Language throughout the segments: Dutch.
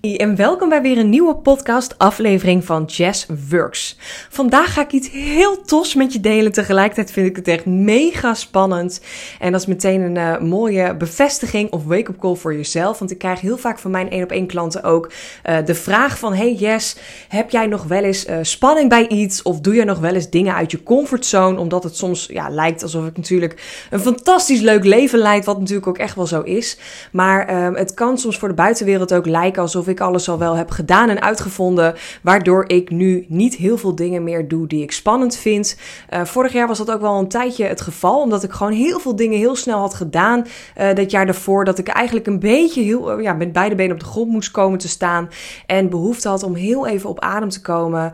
En welkom bij weer een nieuwe podcast aflevering van Jazz Works. Vandaag ga ik iets heel tofs met je delen. Tegelijkertijd vind ik het echt mega spannend. En dat is meteen een uh, mooie bevestiging of wake-up call voor jezelf. Want ik krijg heel vaak van mijn één op één klanten ook uh, de vraag van... Hey Jess, heb jij nog wel eens uh, spanning bij iets? Of doe je nog wel eens dingen uit je comfortzone? Omdat het soms ja, lijkt alsof ik natuurlijk een fantastisch leuk leven leid. Wat natuurlijk ook echt wel zo is. Maar het kan soms voor de buitenwereld ook lijken alsof ik alles al wel heb gedaan en uitgevonden, waardoor ik nu niet heel veel dingen meer doe die ik spannend vind. Uh, vorig jaar was dat ook wel een tijdje het geval, omdat ik gewoon heel veel dingen heel snel had gedaan. Uh, dat jaar daarvoor, dat ik eigenlijk een beetje heel, uh, ja, met beide benen op de grond moest komen te staan. En behoefte had om heel even op adem te komen.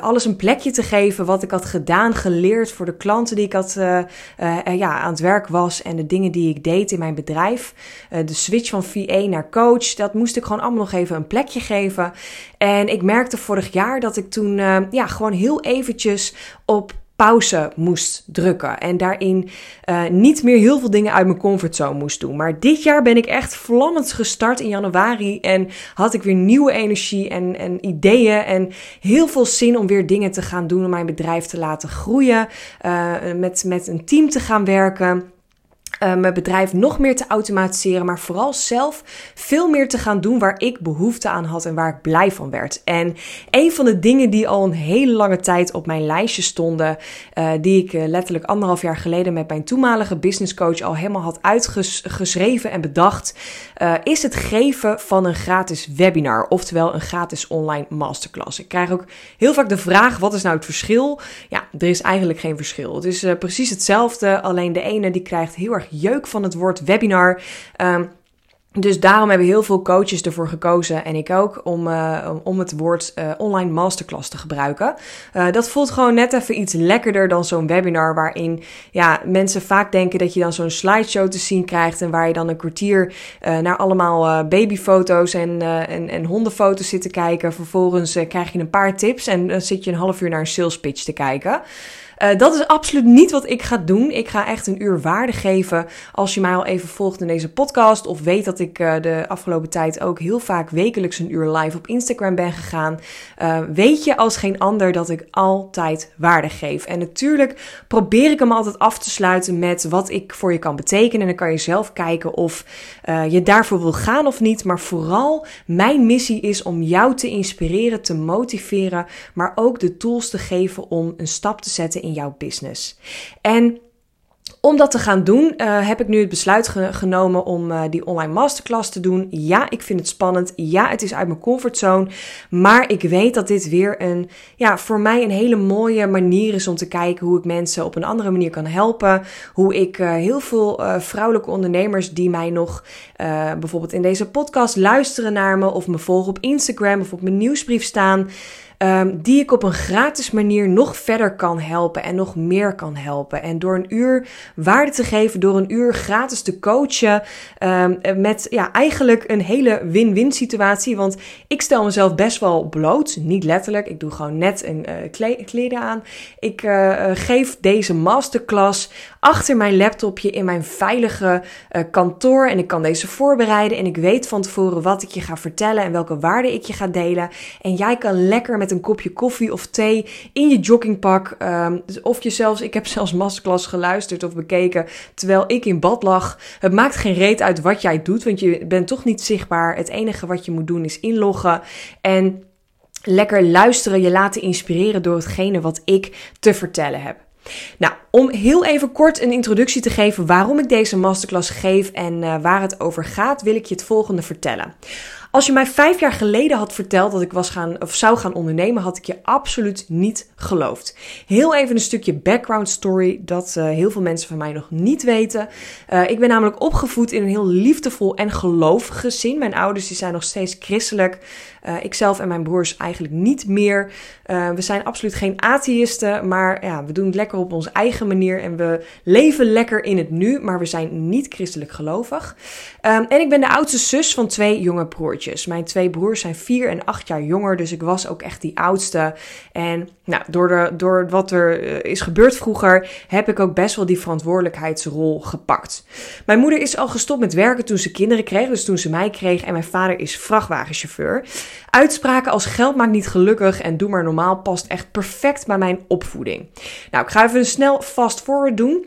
alles een plekje te geven wat ik had gedaan, geleerd voor de klanten die ik had, ja, aan het werk was. En de dingen die ik deed in mijn bedrijf. de switch van VA naar coach, dat moest ik gewoon allemaal nog even een plekje geven. En ik merkte vorig jaar dat ik toen uh, ja, gewoon heel eventjes op pauze moest drukken. En daarin uh, niet meer heel veel dingen uit mijn comfortzone moest doen. Maar dit jaar ben ik echt vlammend gestart in januari. En had ik weer nieuwe energie en, en ideeën. En heel veel zin om weer dingen te gaan doen. Om mijn bedrijf te laten groeien. Uh, met, met een team te gaan werken uh, mijn bedrijf nog meer te automatiseren, maar vooral zelf veel meer te gaan doen waar ik behoefte aan had en waar ik blij van werd. En een van de dingen die al een hele lange tijd op mijn lijstje stonden, uh, die ik uh, letterlijk anderhalf jaar geleden met mijn toenmalige business coach al helemaal had uitgeschreven en bedacht, is het geven van een gratis webinar, oftewel een gratis online masterclass. Ik krijg ook heel vaak de vraag: wat is nou het verschil? Ja, er is eigenlijk geen verschil. Het is precies hetzelfde, alleen de ene die krijgt heel erg jeuk van het woord webinar. Um, dus daarom hebben heel veel coaches ervoor gekozen, en ik ook, om, uh, om het woord uh, online masterclass te gebruiken. Uh, dat voelt gewoon net even iets lekkerder dan zo'n webinar, waarin ja, mensen vaak denken dat je dan zo'n slideshow te zien krijgt. En waar je dan een kwartier naar allemaal babyfoto's en, en, en hondenfoto's zit te kijken. Vervolgens krijg je een paar tips en dan zit je een half uur naar een sales pitch te kijken. Uh, dat is absoluut niet wat ik ga doen. Ik ga echt een uur waarde geven. Als je mij al even volgt in deze podcast of weet dat ik uh, de afgelopen tijd ook heel vaak wekelijks een uur live op Instagram ben gegaan, uh, weet je als geen ander dat ik altijd waarde geef. En natuurlijk probeer ik hem altijd af te sluiten met wat ik voor je kan betekenen. En dan kan je zelf kijken of je daarvoor wil gaan of niet. Maar vooral mijn missie is om jou te inspireren, te motiveren, maar ook de tools te geven om een stap te zetten in jouw business. En om dat te gaan doen, uh, heb ik nu het besluit ge genomen om uh, die online masterclass te doen. Ja, ik vind het spannend. Ja, het is uit mijn comfortzone. Maar ik weet dat dit weer een, ja, voor mij een hele mooie manier is om te kijken hoe ik mensen op een andere manier kan helpen. Hoe ik uh, heel veel vrouwelijke ondernemers die mij nog bijvoorbeeld in deze podcast luisteren naar me of me volgen op Instagram of op mijn nieuwsbrief staan. Um, die ik op een gratis manier nog verder kan helpen en nog meer kan helpen. En door een uur waarde te geven, door een uur gratis te coachen, um, met ja, eigenlijk een hele win-win situatie. Want ik stel mezelf best wel bloot, niet letterlijk. Ik doe gewoon net een uh, aan. Ik uh, geef deze masterclass achter mijn laptopje in mijn veilige kantoor. En ik kan deze voorbereiden. En ik weet van tevoren wat ik je ga vertellen en welke waarde ik je ga delen. En jij kan lekker met een kopje koffie of thee in je joggingpak. Um, of je zelfs, ik heb zelfs masterclass geluisterd of bekeken terwijl ik in bad lag. Het maakt geen reet uit wat jij doet, want je bent toch niet zichtbaar. Het enige wat je moet doen is inloggen en lekker luisteren, je laten inspireren door hetgene wat ik te vertellen heb. Nou, om heel even kort een introductie te geven waarom ik deze masterclass geef en uh, waar het over gaat, wil ik je het volgende vertellen. Als je mij vijf jaar geleden had verteld dat ik was gaan, of zou gaan ondernemen, had ik je absoluut niet geloofd. Heel even een stukje background story dat uh, heel veel mensen van mij nog niet weten. Uh, ik ben namelijk opgevoed in een heel liefdevol en gelovig gezin. Mijn ouders die zijn nog steeds christelijk. Uh, ikzelf en mijn broers eigenlijk niet meer. we zijn absoluut geen atheïsten, maar ja, we doen het lekker op onze eigen manier en we leven lekker in het nu, maar we zijn niet christelijk gelovig. Um, en ik ben de oudste zus van twee jonge broertjes. Mijn twee broers zijn vier en acht jaar jonger, dus ik was ook echt die oudste. En nou, door, de, door wat er eh, is gebeurd vroeger, heb ik ook best wel die verantwoordelijkheidsrol gepakt. Mijn moeder is al gestopt met werken toen ze kinderen kreeg, dus toen ze mij kreeg. En mijn vader is vrachtwagenchauffeur. Uitspraken als geld maakt niet gelukkig en doe maar normaal past echt perfect bij mijn opvoeding. Nou, ik ga even snel fast forward doen.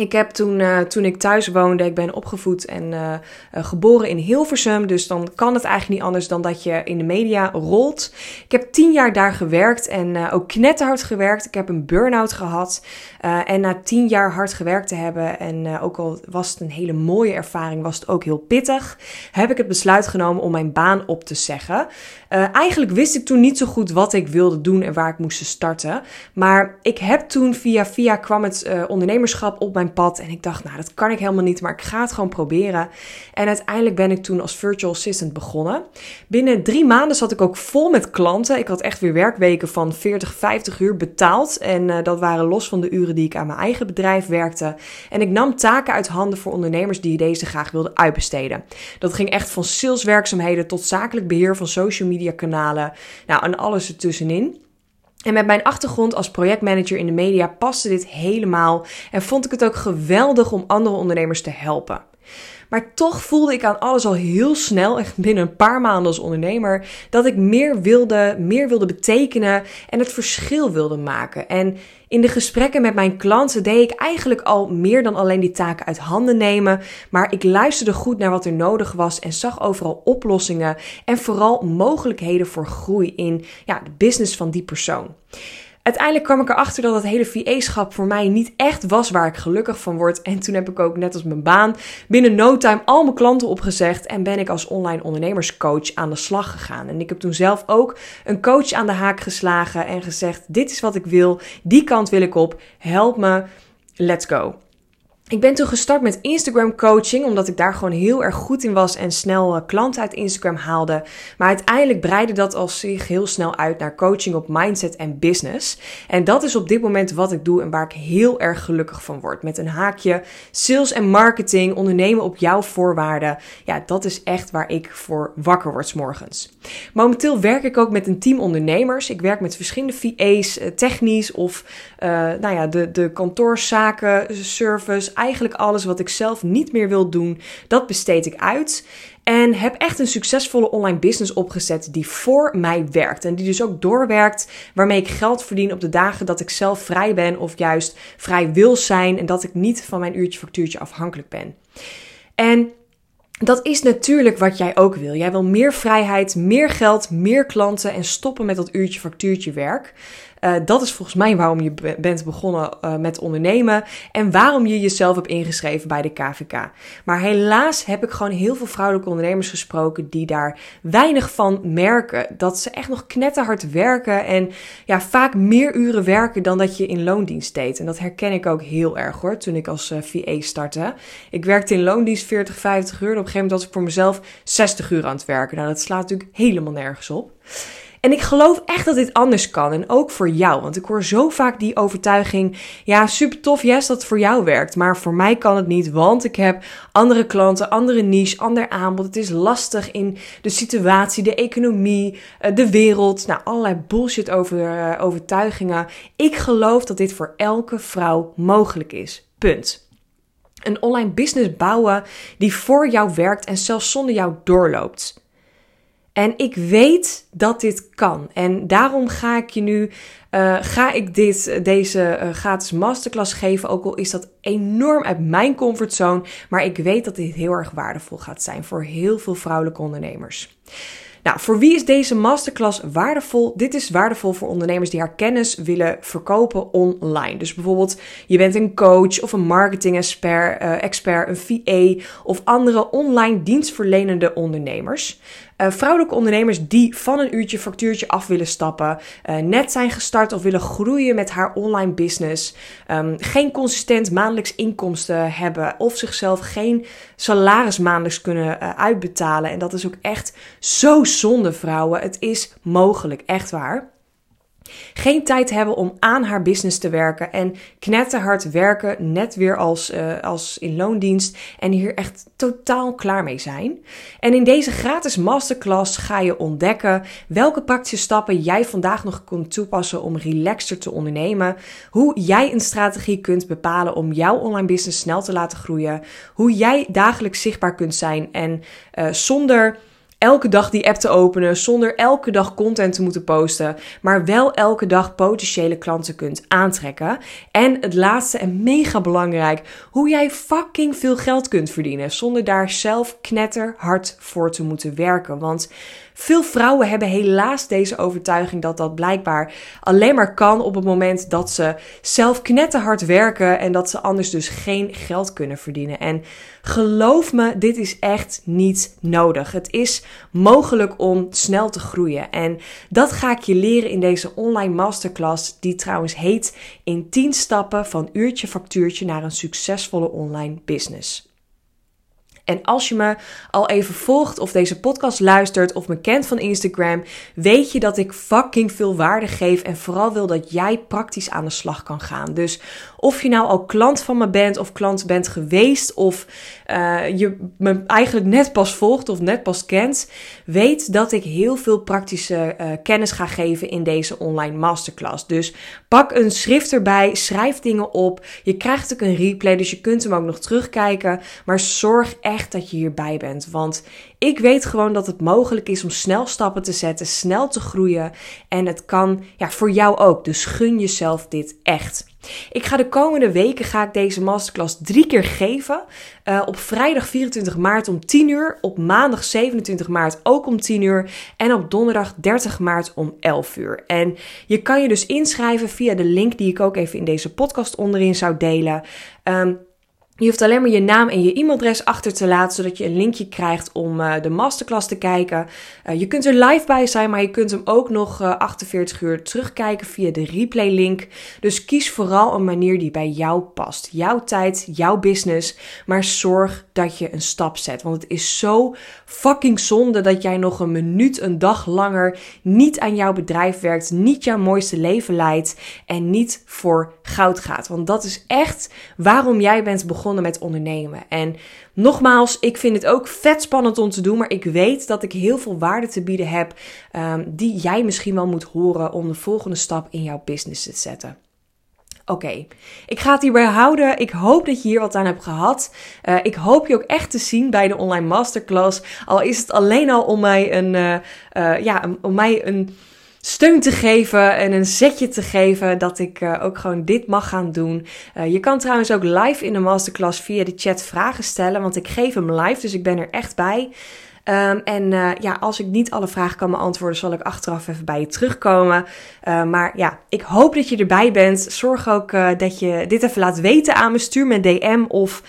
Ik heb toen, uh, toen ik thuis woonde, ik ben opgevoed en uh, uh, geboren in Hilversum. Dus dan kan het eigenlijk niet anders dan dat je in de media rolt. Ik heb tien jaar daar gewerkt en ook knetterhard gewerkt. Ik heb een burn-out gehad. en na tien jaar hard gewerkt te hebben, en ook al was het een hele mooie ervaring, was het ook heel pittig, heb ik het besluit genomen om mijn baan op te zeggen. eigenlijk wist ik toen niet zo goed wat ik wilde doen en waar ik moest starten. Maar ik heb toen via via kwam het ondernemerschap op pad. En ik dacht, nou, dat kan ik helemaal niet, maar ik ga het gewoon proberen. En uiteindelijk ben ik toen als virtual assistant begonnen. Binnen drie maanden zat ik ook vol met klanten. Ik had echt weer werkweken van 40, 50 uur betaald. En uh, dat waren los van de uren die ik aan mijn eigen bedrijf werkte. En ik nam taken uit handen voor ondernemers die deze graag wilden uitbesteden. Dat ging echt van saleswerkzaamheden tot zakelijk beheer van social media kanalen. Nou, en alles ertussenin. En met mijn achtergrond als projectmanager in de media paste dit helemaal en vond ik het ook geweldig om andere ondernemers te helpen. Maar toch voelde ik aan alles al heel snel, echt binnen een paar maanden als ondernemer, dat ik meer wilde, meer wilde betekenen en het verschil wilde maken. En in de gesprekken met mijn klanten deed ik eigenlijk al meer dan alleen die taken uit handen nemen, maar ik luisterde goed naar wat er nodig was en zag overal oplossingen en vooral mogelijkheden voor groei in ja, de business van die persoon. Uiteindelijk kwam ik erachter dat het hele VA-schap voor mij niet echt was waar ik gelukkig van word. En toen heb ik ook, net als mijn baan, binnen no time al mijn klanten opgezegd. En ben ik als online ondernemerscoach aan de slag gegaan. En ik heb toen zelf ook een coach aan de haak geslagen en gezegd: Dit is wat ik wil, die kant wil ik op, help me, let's go. Ik ben toen gestart met Instagram coaching, omdat ik daar gewoon heel erg goed in was en snel uh, klanten uit Instagram haalde. Maar uiteindelijk breidde dat al zich heel snel uit naar coaching op mindset en business. En dat is op dit moment wat ik doe en waar ik heel erg gelukkig van word. Met een haakje sales en marketing, ondernemen op jouw voorwaarden. Ja, dat is echt waar ik voor wakker word morgens. Momenteel werk ik ook met een team ondernemers. Ik werk met verschillende VA's, eh, technisch of uh, nou ja, de, de kantoorzaken, service eigenlijk alles wat ik zelf niet meer wil doen, dat besteed ik uit. En heb echt een succesvolle online business opgezet die voor mij werkt. En die dus ook doorwerkt, waarmee ik geld verdien op de dagen dat ik zelf vrij ben of juist vrij wil zijn. En dat ik niet van mijn uurtje factuurtje afhankelijk ben. En dat is natuurlijk wat jij ook wil. Jij wil meer vrijheid, meer geld, meer klanten en stoppen met dat uurtje factuurtje werk. Uh, dat is volgens mij waarom je bent begonnen uh, met ondernemen en waarom je jezelf hebt ingeschreven bij de KVK. Maar helaas heb ik gewoon heel veel vrouwelijke ondernemers gesproken die daar weinig van merken. Dat ze echt nog knetterhard werken en ja, vaak meer uren werken dan dat je in loondienst deed. En dat herken ik ook heel erg hoor, toen ik als uh, eh, VA startte. Ik werkte in loondienst 40, 50 uur en op een gegeven moment was ik voor mezelf 60 uur aan het werken. Nou, dat slaat natuurlijk helemaal nergens op. En ik geloof echt dat dit anders kan. En ook voor jou. Want ik hoor zo vaak die overtuiging. Ja, super tof, yes, dat het voor jou werkt. Maar voor mij kan het niet. Want ik heb andere klanten, andere niche, ander aanbod. Het is lastig in de situatie, de economie, eh, de wereld. Nou, allerlei bullshit over, eh, overtuigingen. Ik geloof dat dit voor elke vrouw mogelijk is. Punt. Een online business bouwen die voor jou werkt en zelfs zonder jou doorloopt. En ik weet dat dit kan. En daarom ga ik je nu, uh, ga ik dit, deze uh, gratis masterclass geven. Ook al is dat enorm uit mijn comfortzone. Maar ik weet dat dit heel erg waardevol gaat zijn voor heel veel vrouwelijke ondernemers. Nou, voor wie is deze masterclass waardevol? Dit is waardevol voor ondernemers die haar kennis willen verkopen online. Dus bijvoorbeeld, je bent een coach of een marketing expert, uh, expert een VA of andere online dienstverlenende ondernemers. Uh, vrouwelijke ondernemers die van een uurtje factuurtje af willen stappen, uh, net zijn gestart of willen groeien met haar online business, um, geen consistent maandelijks inkomsten hebben of zichzelf geen salaris maandelijks kunnen uh, uitbetalen. En dat is ook echt zo zonde, vrouwen. Het is mogelijk, echt waar. Geen tijd hebben om aan haar business te werken en knetterhard werken, net weer als, uh, als in loondienst en hier echt totaal klaar mee zijn. En in deze gratis masterclass ga je ontdekken welke praktische stappen jij vandaag nog kunt toepassen om relaxter te ondernemen, hoe jij een strategie kunt bepalen om jouw online business snel te laten groeien, hoe jij dagelijks zichtbaar kunt zijn en uh, zonder elke dag die app te openen zonder elke dag content te moeten posten, maar wel elke dag potentiële klanten kunt aantrekken. En het laatste en mega belangrijk, hoe jij fucking veel geld kunt verdienen zonder daar zelf knetterhard voor te moeten werken. Want veel vrouwen hebben helaas deze overtuiging dat dat blijkbaar alleen maar kan op het moment dat ze zelf knetterhard werken en dat ze anders dus geen geld kunnen verdienen. En geloof me, dit is echt niet nodig. Het is mogelijk om snel te groeien. En dat ga ik je leren in deze online masterclass, die trouwens heet in 10 stappen van uurtje factuurtje naar een succesvolle online business. En als je me al even volgt of deze podcast luistert of me kent van Instagram, weet je dat ik fucking veel waarde geef en vooral wil dat jij praktisch aan de slag kan gaan. Dus of je nou al klant van me bent of klant bent geweest of uh, je me eigenlijk net pas volgt of net pas kent, weet dat ik heel veel praktische uh, kennis ga geven in deze online masterclass. Dus pak een schrift erbij, schrijf dingen op. Je krijgt ook een replay, dus je kunt hem ook nog terugkijken. Maar zorg echt dat je hierbij bent, want ik weet gewoon dat het mogelijk is om snel stappen te zetten, snel te groeien. En het kan ja, voor jou ook. Dus gun jezelf dit echt. Ik ga de komende weken ga ik deze masterclass drie keer geven. Uh, op vrijdag 24 maart om 10 uur. Op maandag 27 maart ook om 10 uur. En op donderdag 30 maart om 11 uur. En je kan je dus inschrijven via de link die ik ook even in deze podcast onderin zou delen. Um, je hoeft alleen maar je naam en je e-mailadres achter te laten, zodat je een linkje krijgt om uh, de masterclass te kijken. Uh, je kunt er live bij zijn, maar je kunt hem ook nog uh, 48 uur terugkijken via de replay link. Dus kies vooral een manier die bij jou past. Jouw tijd, jouw business, maar zorg dat je een stap zet. Want het is zo fucking zonde dat jij nog een minuut, een dag langer niet aan jouw bedrijf werkt, niet jouw mooiste leven leidt en niet voor goud gaat. Want dat is echt waarom jij bent begonnen met ondernemen. En nogmaals, ik vind het ook vet spannend om te doen, maar ik weet dat ik heel veel waarde te bieden heb um, die jij misschien wel moet horen om de volgende stap in jouw business te zetten. Oké, ik ga het hierbij houden. Ik hoop dat je hier wat aan hebt gehad. Uh, ik hoop je ook echt te zien bij de online masterclass. Al is het alleen al om mij een, uh, uh, ja, om mij een steun te geven en een zetje te geven dat ik ook gewoon dit mag gaan doen. Je kan trouwens ook live in de masterclass via de chat vragen stellen, want ik geef hem live, dus ik ben er echt bij. Um, en uh, ja, als ik niet alle vragen kan beantwoorden, zal ik achteraf even bij je terugkomen. Uh, maar ja, ik hoop dat je erbij bent. Zorg ook uh, dat je dit even laat weten aan me. Stuur me een DM of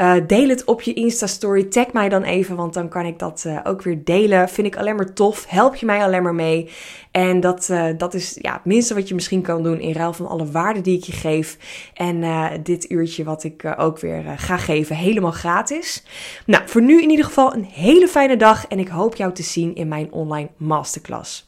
uh, deel het op je Insta-story. Tag mij dan even, want dan kan ik dat ook weer delen. Vind ik alleen maar tof. Help je mij alleen maar mee. En dat, dat is ja, het minste wat je misschien kan doen in ruil van alle waarden die ik je geef. En dit uurtje wat ik ook weer ga geven, helemaal gratis. Nou, voor nu in ieder geval een hele fijne dag. En ik hoop jou te zien in mijn online masterclass.